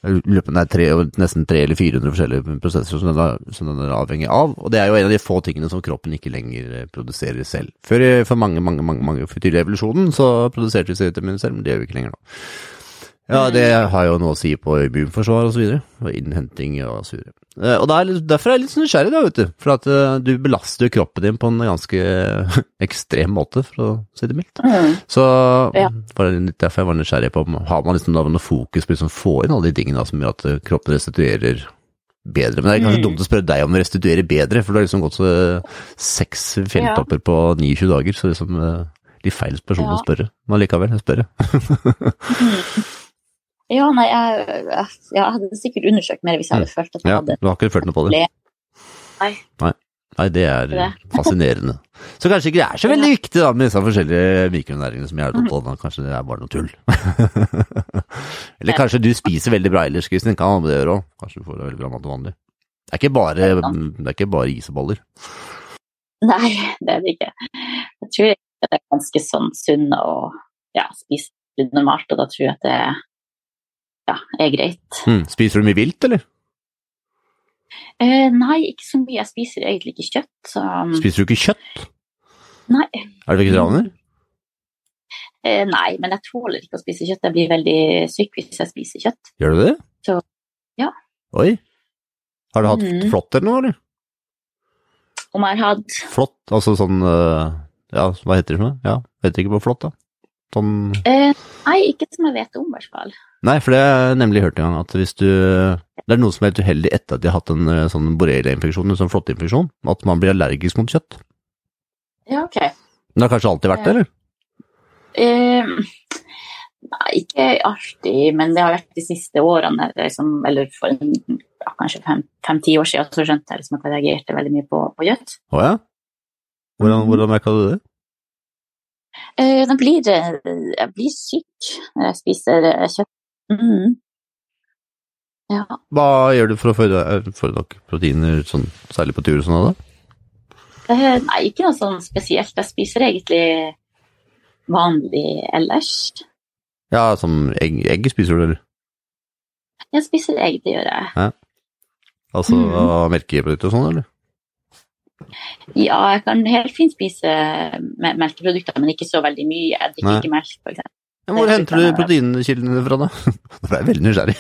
A: Løpende er tre, nesten 300 eller 400 forskjellige prosesser som den, er, som den er avhengig av, og det er jo en av de få tingene som kroppen ikke lenger eh, produserer selv. Før, for mange, mange, mange, mange for tidlig evolusjonen så produserte vi C-vitamin selv, men det gjør vi ikke lenger nå. Ja, det har jo noe å si på immunforsvar og så videre, og innhenting og så videre. Eh, Og da er, derfor er jeg litt nysgjerrig da, vet du, for at eh, du belaster jo kroppen din på en ganske ekstrem måte, for å si det mildt.
B: Mm.
A: Så
B: Ja.
A: var det litt derfor jeg var nysgjerrig på, har man liksom noe fokus på liksom å få inn alle de tingene da, som gjør at eh, kroppen restituerer bedre. Men det er kanskje
B: Mm.
A: dumt å spørre deg om å restituere bedre, for du har liksom gått så seks fjelltopper på 29 dager, så liksom litt feil person
B: Ja.
A: å spørre. Men likevel, jeg spør.
B: Ja, nei, jeg, jeg, jeg hadde sikkert undersøkt mer hvis jeg hadde følt at jeg
A: Ja,
B: hadde
A: du har ikke følt noe på det?
B: Nei.
A: Nei, det er fascinerende. Så kanskje ikke det er så veldig viktig da med disse forskjellige mikronæringene som jeg har tatt på, kanskje det er bare noe tull. Eller kanskje du spiser veldig bra ellers, Kristin, kan ha med det å gjøre òg. Kanskje du får det veldig bra mat til vanlig. Det er ikke bare, det er ikke bare is og boller.
B: Nei, det er det ikke. Jeg tror det er ganske sånn sunn og ja, spise normalt, og da tror jeg at det ja, er greit.
A: Mm. Spiser du mye vilt, eller?
B: Eh, nei, ikke så mye. Jeg spiser egentlig ikke kjøtt. Så,
A: Spiser du ikke kjøtt?
B: nei,
A: Er du vegetarianer?
B: eh, nei, men jeg tåler ikke å spise kjøtt. Jeg blir veldig syk hvis jeg spiser kjøtt.
A: Gjør du det?
B: Så, ja.
A: Oi. Har du hatt
B: Mm.
A: flått eller noe, eller?
B: Om jeg har hatt
A: Flått, altså sånn, øh, ja, hva heter det for noe? Ja, vet ikke på flått da. Sånn
B: eh, Nei, ikke som jeg vet om, i hvert fall.
A: Nei, for det har jeg nemlig hørt en gang, at hvis du Det er noen som er helt uheldig etter at de har hatt en eh, sånn borrelia-infeksjon, en sånn flåtteinfeksjon, at man blir allergisk mot kjøtt.
B: Ja, ok.
A: Men det har kanskje alltid vært det, eller?
B: Eh, nei, ikke alltid, men det har vært de siste årene, liksom, eller for ja, kanskje fem-ti år siden, så skjønte jeg liksom at jeg reagerte veldig mye på, på kjøtt.
A: Å ja? Hvordan,
B: Mhm.
A: hvordan merka du det?
B: Eh, det blir, jeg blir syk når jeg spiser eh, kjøtt. Mm. Ja.
A: Hva gjør du for å få i- proteiner, sånn, særlig på tur og sånn?
B: Eh, Nei, ikke noe sånn spesielt. Jeg spiser egentlig vanlig ellers.
A: Ja, som egg, egg spiser du, eller?
B: Jeg spiser egg, det gjør jeg.
A: Altså
B: mm.
A: melkeprodukter og sånn, eller?
B: Ja, jeg kan helt fint spise melkeprodukter, men ikke så veldig mye. Jeg drikker
A: Nei.
B: ikke melk, eksempel.
A: Hvor
B: Det
A: henter du proteinkildene fra, da? Nå ble jeg veldig nysgjerrig.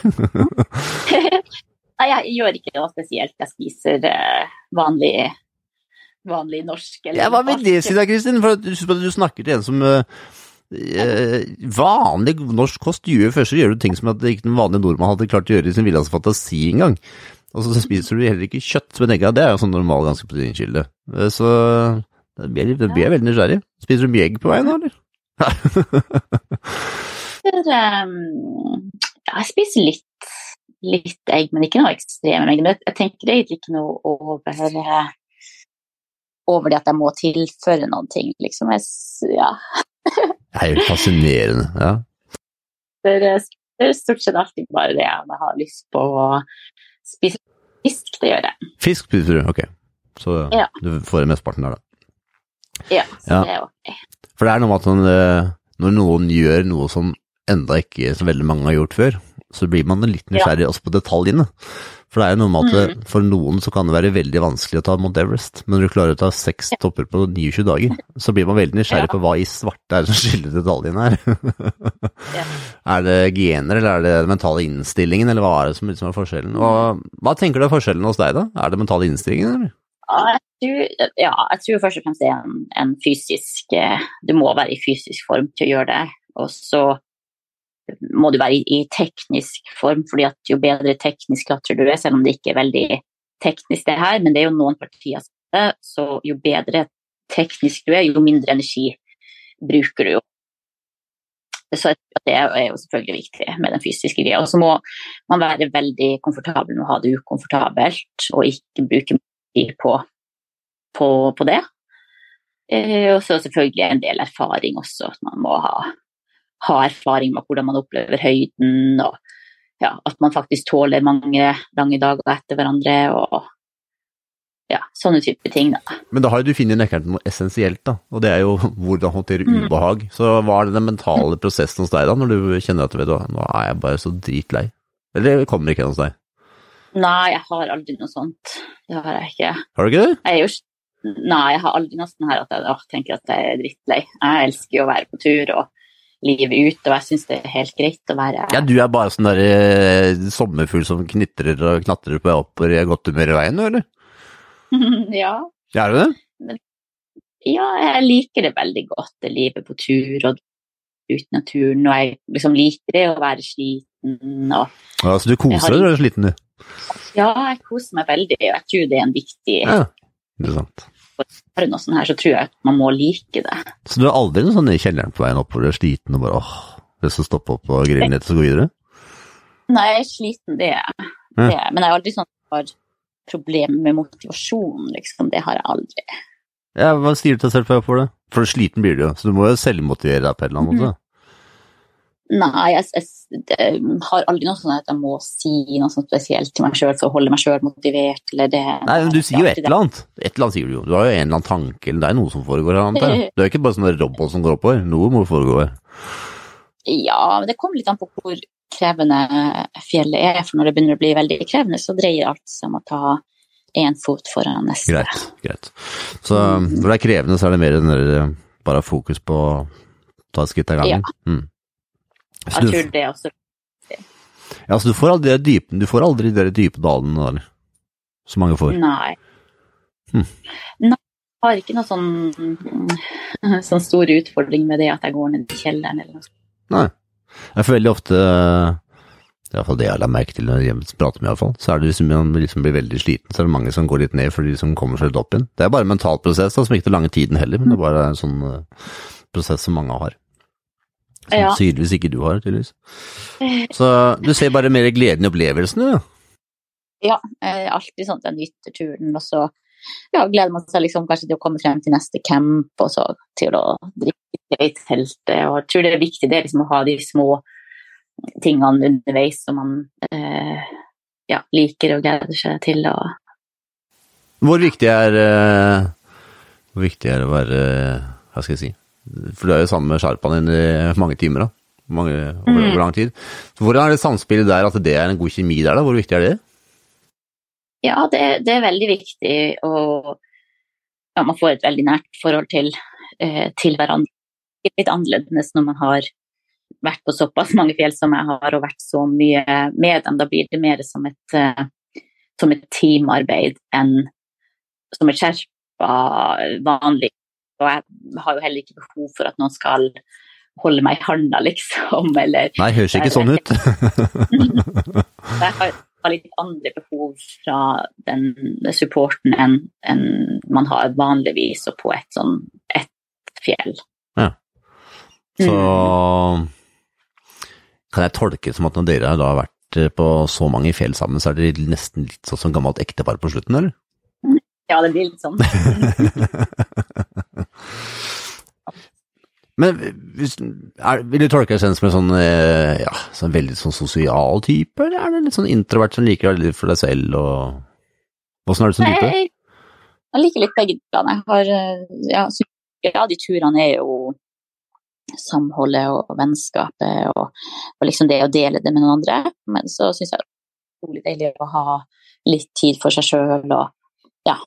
B: Nei, jeg gjør ikke noe spesielt. Jeg spiser eh, vanlig, vanlig norsk. eller
A: Ja, hva vil det si da, Kristin? For du, du snakker til en som eh, eh, Vanlig norsk kost gjør først så gjør du ting som at ikke den vanlig nordmann hadde klart å gjøre i sin villeste fantasi engang. Og så spiser du heller ikke kjøtt med egga, det er jo sånn normal ganske proteinkilde. Eh, Så det blir, det blir veldig nysgjerrig. Spiser du mye egg på veien nå, eller?
B: ehm, ja, jeg spiser litt, litt egg, men ikke noe ekstreme mengder. Men Jeg tenker egentlig ikke noe over, eh, over det at jeg må tilføre noen ting. Liksom. Jeg, ja,
A: Det er jo fascinerende. Ja.
B: det er det stort sett alltid bare det jeg har lyst på å spise. Fisk, det gjør jeg.
A: Fisk spiser du, ok. Så
B: Ja.
A: du får mesteparten der, da.
B: Ja, så
A: Ja.
B: det er ok.
A: For det er noe med at sånn, eh, når noen gjør noe som enda ikke så veldig mange har gjort før, så blir man litt nysgjerrig også på detaljene. For det er jo noe med at
B: Mm.
A: for noen så kan det være veldig vanskelig å ta Mount Everest, men når du klarer å ta seks topper på 29 dager, så blir man veldig nysgjerrig
B: Ja.
A: på hva i svarte er det som skiller detaljene her.
B: Ja.
A: Er det gener, eller er det den mentale innstillingen, eller hva er det som liksom er forskjellen? Og, hva tenker du er forskjellen hos deg, da? Er det mentale innstillingen, eller?
B: Ja, jeg tror, ja, jeg tror først og fremst det er en, en fysisk eh, Du må være i fysisk form til å gjøre det. Og så må du være i, teknisk form, fordi at jo bedre teknisk klatrer du er, selv om det ikke er veldig teknisk det her, men det er jo noen partier som er det, så jo bedre teknisk du er, jo mindre energi bruker du jo. Så det er jo selvfølgelig viktig med den fysiske greia. Og så må man være veldig komfortabel med å ha det ukomfortabelt, og ikke bruke tid på, på, på det. Eh, og så selvfølgelig en del erfaring også, at man må ha, ha erfaring med hvordan man opplever høyden, og ja, at man faktisk tåler mange lange dager etter hverandre, og ja, sånne type ting. Da.
A: Men da har du funnet nøkkelen til noe essensielt, da, og det er jo hvordan håndtere
B: Mm.
A: ubehag. Så hva er det den mentale prosessen hos deg da, når du kjenner at vet du, nå er jeg bare så dritlei? Eller kommer ikke den hos deg?
B: Nei, jeg har aldri noe sånt. Det har jeg ikke.
A: Har du ikke det?
B: Jeg jo, nei, jeg har aldri noe sånn her at jeg å, tenker at jeg er drittlei. Jeg elsker jo å være på tur og livet ut, og jeg syns det er helt greit å være
A: Ja, du er bare sånn der eh, sommerfugl som knitrer og knatrer på opp og er i godt humør i veien, nå, eller?
B: ja.
A: Ja, er du det?
B: ja, jeg liker det veldig godt, det livet på tur og ut i naturen, og jeg liksom liker det å være sliten og
A: Ja, så du koser deg når du er sliten, du?
B: Ja, jeg koser meg veldig, og jeg tror det er en viktig
A: Ja, interessant.
B: Du noe sånn her, så tror jeg at man må like det.
A: Så du er aldri noe sånn i kjelleren på veien opp hvor du er sliten og bare åh, lyst til å stoppe opp og grille litt og så gå videre?
B: Nei, jeg er sliten, det er jeg. Er. Men jeg har aldri sånn har problemer med motivasjon, liksom. Det har jeg aldri.
A: Ja, hva sier du til deg selv for det? For sliten blir du jo, så du må jo selvmotivere deg på en eller annen måte.
B: Nei, jeg, jeg, jeg har aldri noe sånn at jeg må si noe sånt spesielt til meg sjøl for å holde meg sjøl motivert, eller det
A: Nei, men du sier jo et eller annet. Et eller annet sier du jo. Du har jo en eller annen tanke, eller det er noe som foregår her, antar jeg. Du er ikke bare sånn robot som går oppover. Noe må foregå her.
B: Ja, men det kommer litt an på hvor krevende fjellet er. For når det begynner å bli veldig krevende, så dreier alt seg om å ta én fot foran neste.
A: Greit, greit. Så når det er krevende, så er det mer enn eh, bare fokus på å ta et skritt av gangen. Ja. Mm. Så
B: Jeg tror det også
A: ja, så du får aldri de dype, du får aldri de dype dalene der, som mange får.
B: Nei.
A: Hm.
B: Nei, jeg har ikke noe sånn, sånn stor utfordring med det at jeg går ned i kjelleren eller noe sånt.
A: Nei. Jeg får veldig ofte, det er iallfall det jeg lagt merke til når jeg prater med iallfall, så er det hvis man liksom blir veldig sliten, så er det mange som går litt ned for de som kommer seg litt opp igjen. Det er bare en mental prosess da, som ikke tar lange tiden heller, men det er bare en sånn eh, prosess som mange har. Som
B: Ja.
A: tydeligvis ikke du har, tydeligvis. Så du ser bare mer gleden i opplevelsene, da.
B: Ja, eh, alltid sånn at jeg nyter turen, og så ja, gleder man seg liksom kanskje til å komme frem til neste camp, og så til å drikke i teltet. Og jeg tror det er viktig det er liksom å ha de små tingene underveis som man eh, ja, liker og gleder seg til. Og,
A: Hvor viktig er eh, Hvor viktig er det å være eh, Hva skal jeg si For du er jo sammen med sherpaen din i mange timer, da. Mange, over, over lang tid. Så hvordan er det samspillet der, at det er en god kjemi der, da? Hvor viktig er det?
B: ja, det, det er veldig viktig, og ja, man får et veldig nært forhold til, eh, til hverandre. Er litt annerledes når man har vært på såpass mange fjell som jeg har, og vært så mye med dem. Da blir det mer som et, eh, som et teamarbeid enn som et skjerpa vanlig. Og jeg har jo heller ikke behov for at noen skal holde meg i handa, liksom, eller
A: Nei, høres ikke sånn ut.
B: jeg har, har litt andre behov fra den supporten enn en man har vanligvis og på et sånn ett fjell.
A: Så kan jeg tolke det som at når dere har vært eh, på så mange fjell sammen, så er dere nesten litt sånn som gammelt ektepar på slutten, eller?
B: Ja, det blir litt sånn.
A: Men er, vil du tolke selv som en sånn, eh, ja, sånn veldig sånn sosial type, eller er det litt sånn introvert som liker å være litt for deg selv, og Åssen er du som type?
B: Nei, jeg liker litt begge delene. Jeg har eh, ja, av de turene er jo samholdet og vennskapet og, og liksom det å dele det med noen andre. Men så syns jeg det er utrolig deilig å ha litt tid for seg sjøl og ja.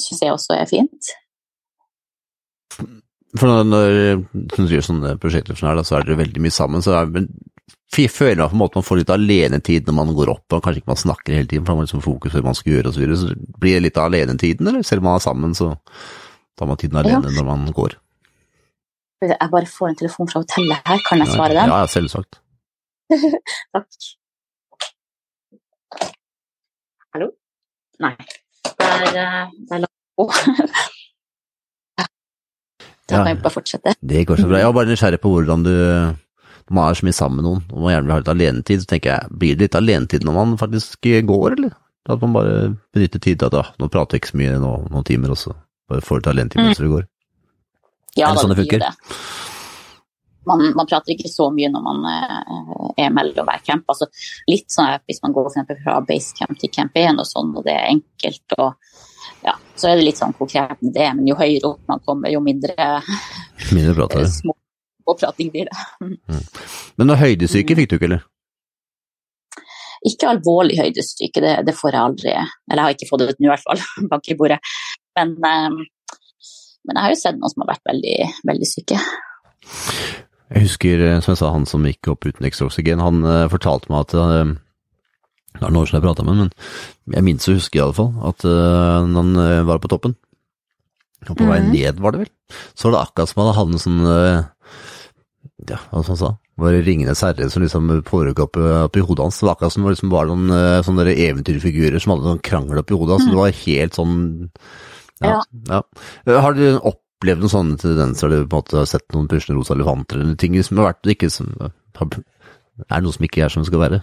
B: Syns jeg også er fint.
A: For når, du gjør sånne prosjekter som her, så er dere veldig mye sammen, så er, men fy- føler man på en måte man får litt alenetid når man går opp, og kanskje ikke man snakker hele tiden, for man har liksom fokus på hva man skal gjøre osv. så så blir det litt av alenetiden, eller selv om man er sammen, så tar man tiden alene når man går.
B: Jeg bare får en telefon fra hotellet her, kan jeg svare den?
A: Ja, ja, selvsagt.
B: Takk. Hallo? Nei. Det er, det er langt på. Da kan vi bare fortsette.
A: Det går så bra. Jeg var bare nysgjerrig på hvordan du når man er så mye sammen med noen, og man gjerne vil ha litt alenetid, så tenker jeg, blir det litt alenetid når man faktisk går, eller? At man bare benytter tid til at ah, nå prater jeg ikke så mye nå, noen timer, og så bare får litt alenetid mens vi går.
B: Ja,
A: Er det sånn det funker?
B: det. Man, man prater ikke så mye når man eh, er mellom hver camp. Altså, litt sånn at hvis man går for eksempel fra basecamp til camp 1 og sånn, og det er enkelt, og ja, så er det litt sånn konkret med det. Men jo høyere opp man kommer, jo mindre
A: Mindre prat
B: eh, små prating blir det.
A: Men noe høydesyke fikk du ikke, eller?
B: Ikke alvorlig høydesyke, det, det får jeg aldri. Eller jeg har ikke fått det nå i hvert fall, bak i bordet. Men, eh, men jeg har jo sett noen som har vært veldig, veldig syke.
A: Jeg husker, eh, som jeg sa, han som gikk opp uten ekstra oksygen, han eh, fortalte meg at Det er noen år siden jeg prata med ham, men jeg minnes å huske i alle fall at uh, han eh, var på toppen, og på vei
B: Mhm.
A: ned var det vel, så var det akkurat som han hadde havnet sånn eh, Ja, hva som han sa? Var det Ringenes herre som liksom foregikk opp, opp i hodet hans? Det var akkurat som det liksom var noen sånne eventyrfigurer som hadde sånn krangel oppi hodet hans. så Det var helt sånn ja, ja. ja. Har du opplevd noen sånne tendenser? Har du på en måte sett noen puslende rosa elefanter eller ting som har vært ikke som har, Er det noe som ikke er som det skal være?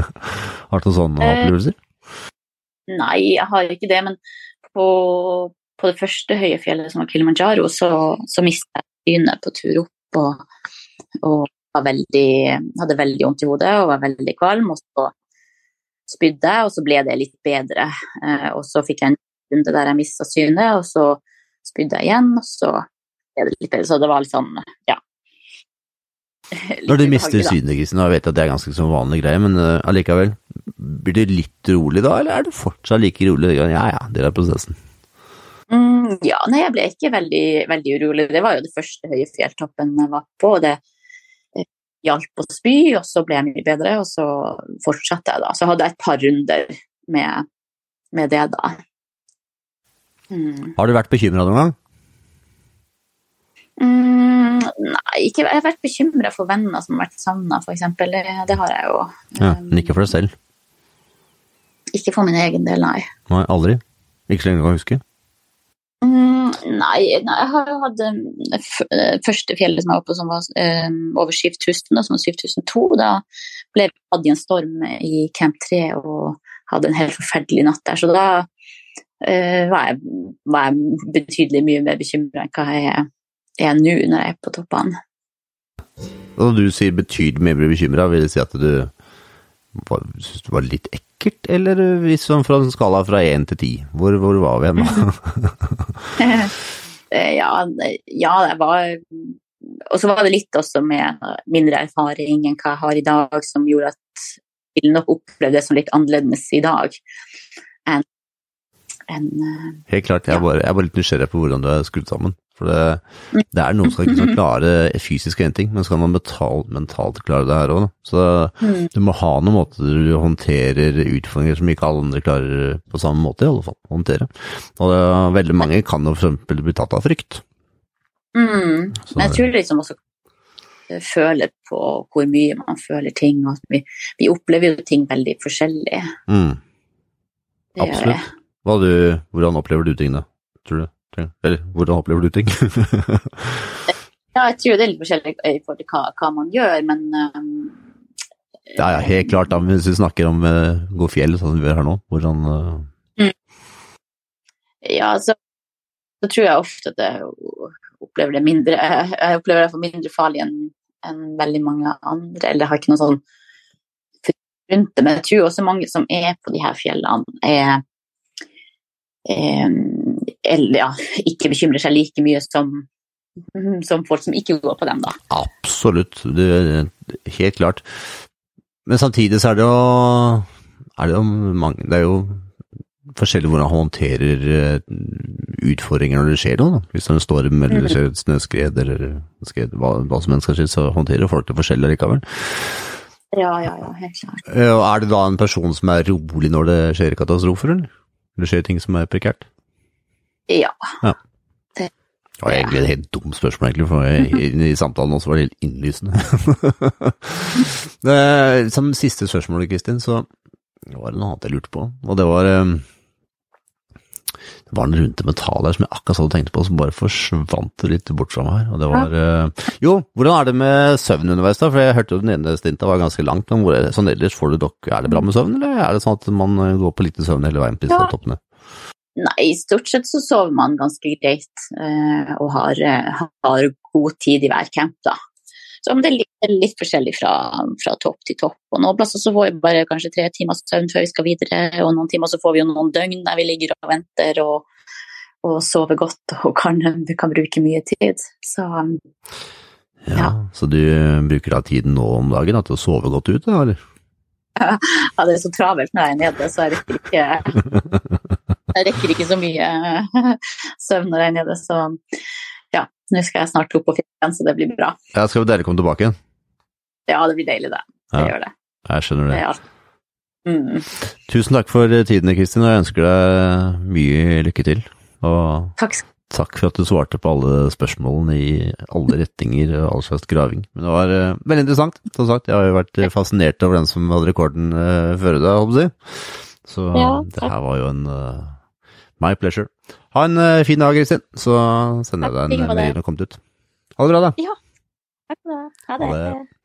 A: har du noen sånne
B: Eh,
A: opplevelser?
B: Nei, jeg har ikke det, men på, på det første høye fjellet som var Kilimanjaro, så, så mistet jeg synet på tur opp og, og var veldig, hadde veldig vondt i hodet og var veldig kvalm. Og så spydde jeg, og så ble det litt bedre. Eh, og så fikk jeg en runde der jeg mista synet, og så spydde jeg igjen, og så ble det litt bedre. Så det var litt sånn, ja.
A: Når du mister synet, Kristin, og jeg vet at det er ganske sånn vanlig greie, men uh, allikevel, blir du litt rolig da, eller er du fortsatt like rolig? Ja ja, det er prosessen.
B: Mm, ja, nei, jeg ble ikke veldig, veldig urolig. Det var jo det første høye fjelltoppen jeg var på. og Det eh, hjalp å spy, og så ble jeg mye bedre, og så fortsatte jeg da. Så hadde jeg et par runder med, med det da. Mm.
A: Har du vært bekymra noen gang?
B: Mm, nei, ikke, jeg har vært bekymra for venner som har vært savna, f.eks. Det, det har jeg jo.
A: Ja,
B: Um,
A: men ikke for deg selv?
B: ikke for min egen del, nei.
A: Nei, aldri? Ikke så lenge du kan huske?
B: Mm, nei, nei, jeg har jo hatt det eh, første fjellet som jeg var på som var um, over 7000, da, som var 7002. Da ble jeg tatt i en storm i Camp 3 og hadde en helt forferdelig natt der. Så da eh, var, jeg, var jeg betydelig mye mer bekymra enn hva jeg er- er nå når jeg er på toppene.
A: Når du sier betydelig mer bekymra, vil det si at du var, synes det var litt ekkelt, eller hvis sånn fra en skala fra én til ti? Hvor, hvor var vi hen?
B: Eh, ja, ja, det var Og så var det litt også med mindre erfaring enn hva jeg har i dag, som gjorde at jeg ville nok oppleve det som litt annerledes i dag enn enn, eh,
A: Helt klart, jeg er bare, jeg er bare litt nysgjerrig på hvordan du er skrudd sammen. For det, det er noen som ikke skal klare fysisk én ting, men så kan man mental, mentalt klare det her òg. Så
B: Mm.
A: du må ha noen måter du håndterer utfordringer som ikke alle andre klarer på samme måte, i alle fall. Håndtere. Og det, veldig mange kan jo eksempel bli tatt av frykt.
B: mm. Men jeg tror liksom også føler på hvor mye man føler ting, og at vi, vi opplever jo ting veldig forskjellig.
A: mm, Absolutt. Du, hvordan opplever du ting da, tror du? Eller hvordan opplever du ting?
B: Ja, jeg tror det er litt forskjellig i forhold til hva, hva man gjør, men um,
A: ja, ja, helt klart. da, Hvis vi snakker om uh, gå fjell, sånn som vi gjør her nå, hvordan uh,
B: Ja, så, så tror jeg ofte at jeg opplever det mindre Jeg opplever det for mindre farlig enn en veldig mange andre. Eller jeg har ikke noe sånn rundt det. Men jeg tror også mange som er på de her fjellene, er eller ja, ikke bekymrer seg like mye som, som folk som ikke går på dem, da.
A: Absolutt, det helt klart. Men samtidig så er det jo, er det jo mange Det er jo forskjellig hvordan man håndterer eh, utfordringer når det skjer noe. Da. Hvis det er en storm eller det skjer et snøskred eller skred, hva, hva som helst skal skje, så håndterer folk det forskjellig likevel.
B: Ja, ja, ja, helt klart.
A: Eh, Er det da en person som er rolig når det skjer katastrofer, eller? Det skjer ting som er prekært?
B: Ja.
A: Det var egentlig et helt dumt spørsmål, egentlig, for jeg, i samtalen også var det helt innlysende. det, som siste spørsmål, Kristin, så var det noe annet jeg lurte på, og det var eh, Det var noe rundt det mentale her som jeg akkurat hadde tenkt på, som bare forsvant litt bort fra meg her. Og det var uh, Jo, hvordan er det med søvn underveis, da? For jeg hørte jo den ene stinta var ganske langt, men hvor, sånn ellers får du dokk Er det bra med søvn, eller er det sånn at man eh, går på lite søvn hele veien på disse
B: Ja.
A: toppene?
B: Nei, stort sett så sover man ganske greit uh, og har, har god tid i hver camp, da. Men det er litt, forskjellig fra, fra topp til topp. Og noen plasser så får vi bare kanskje tre timers søvn før vi skal videre, og noen timer så får vi jo noen døgn der vi ligger og venter og, og sover godt og kan, vi kan bruke mye tid. Så
A: Ja,
B: Ja.
A: Så du bruker da tiden nå om dagen da, til å sove godt ut, da, eller?
B: ja, det er så travelt når jeg er nede, så jeg rekker ikke, jeg rekker ikke så mye søvn når jeg er nede. Så nå skal jeg snart opp på igjen, så det blir bra.
A: Ja, skal dere komme tilbake igjen?
B: Ja, det blir deilig, det. Det
A: Ja.
B: gjør det.
A: Jeg skjønner
B: det
A: det.
B: Mm.
A: Tusen takk for tiden, Kristin, og jeg ønsker deg mye lykke til. Og
B: Takk
A: takk for at du svarte på alle spørsmålene i alle retninger og all slags graving. Men det var uh, veldig interessant, som sagt. Jeg har jo vært eh, fascinert over den som hadde rekorden uh, før deg, holdt jeg på å si. Så
B: Ja,
A: det her var jo en uh, my pleasure. Ha en eh, fin dag, Kristin, så sender jeg deg en mail når du har kommet ut. Ha det bra, da.
B: Takk for det. Ha
A: Ha
B: det.
A: det.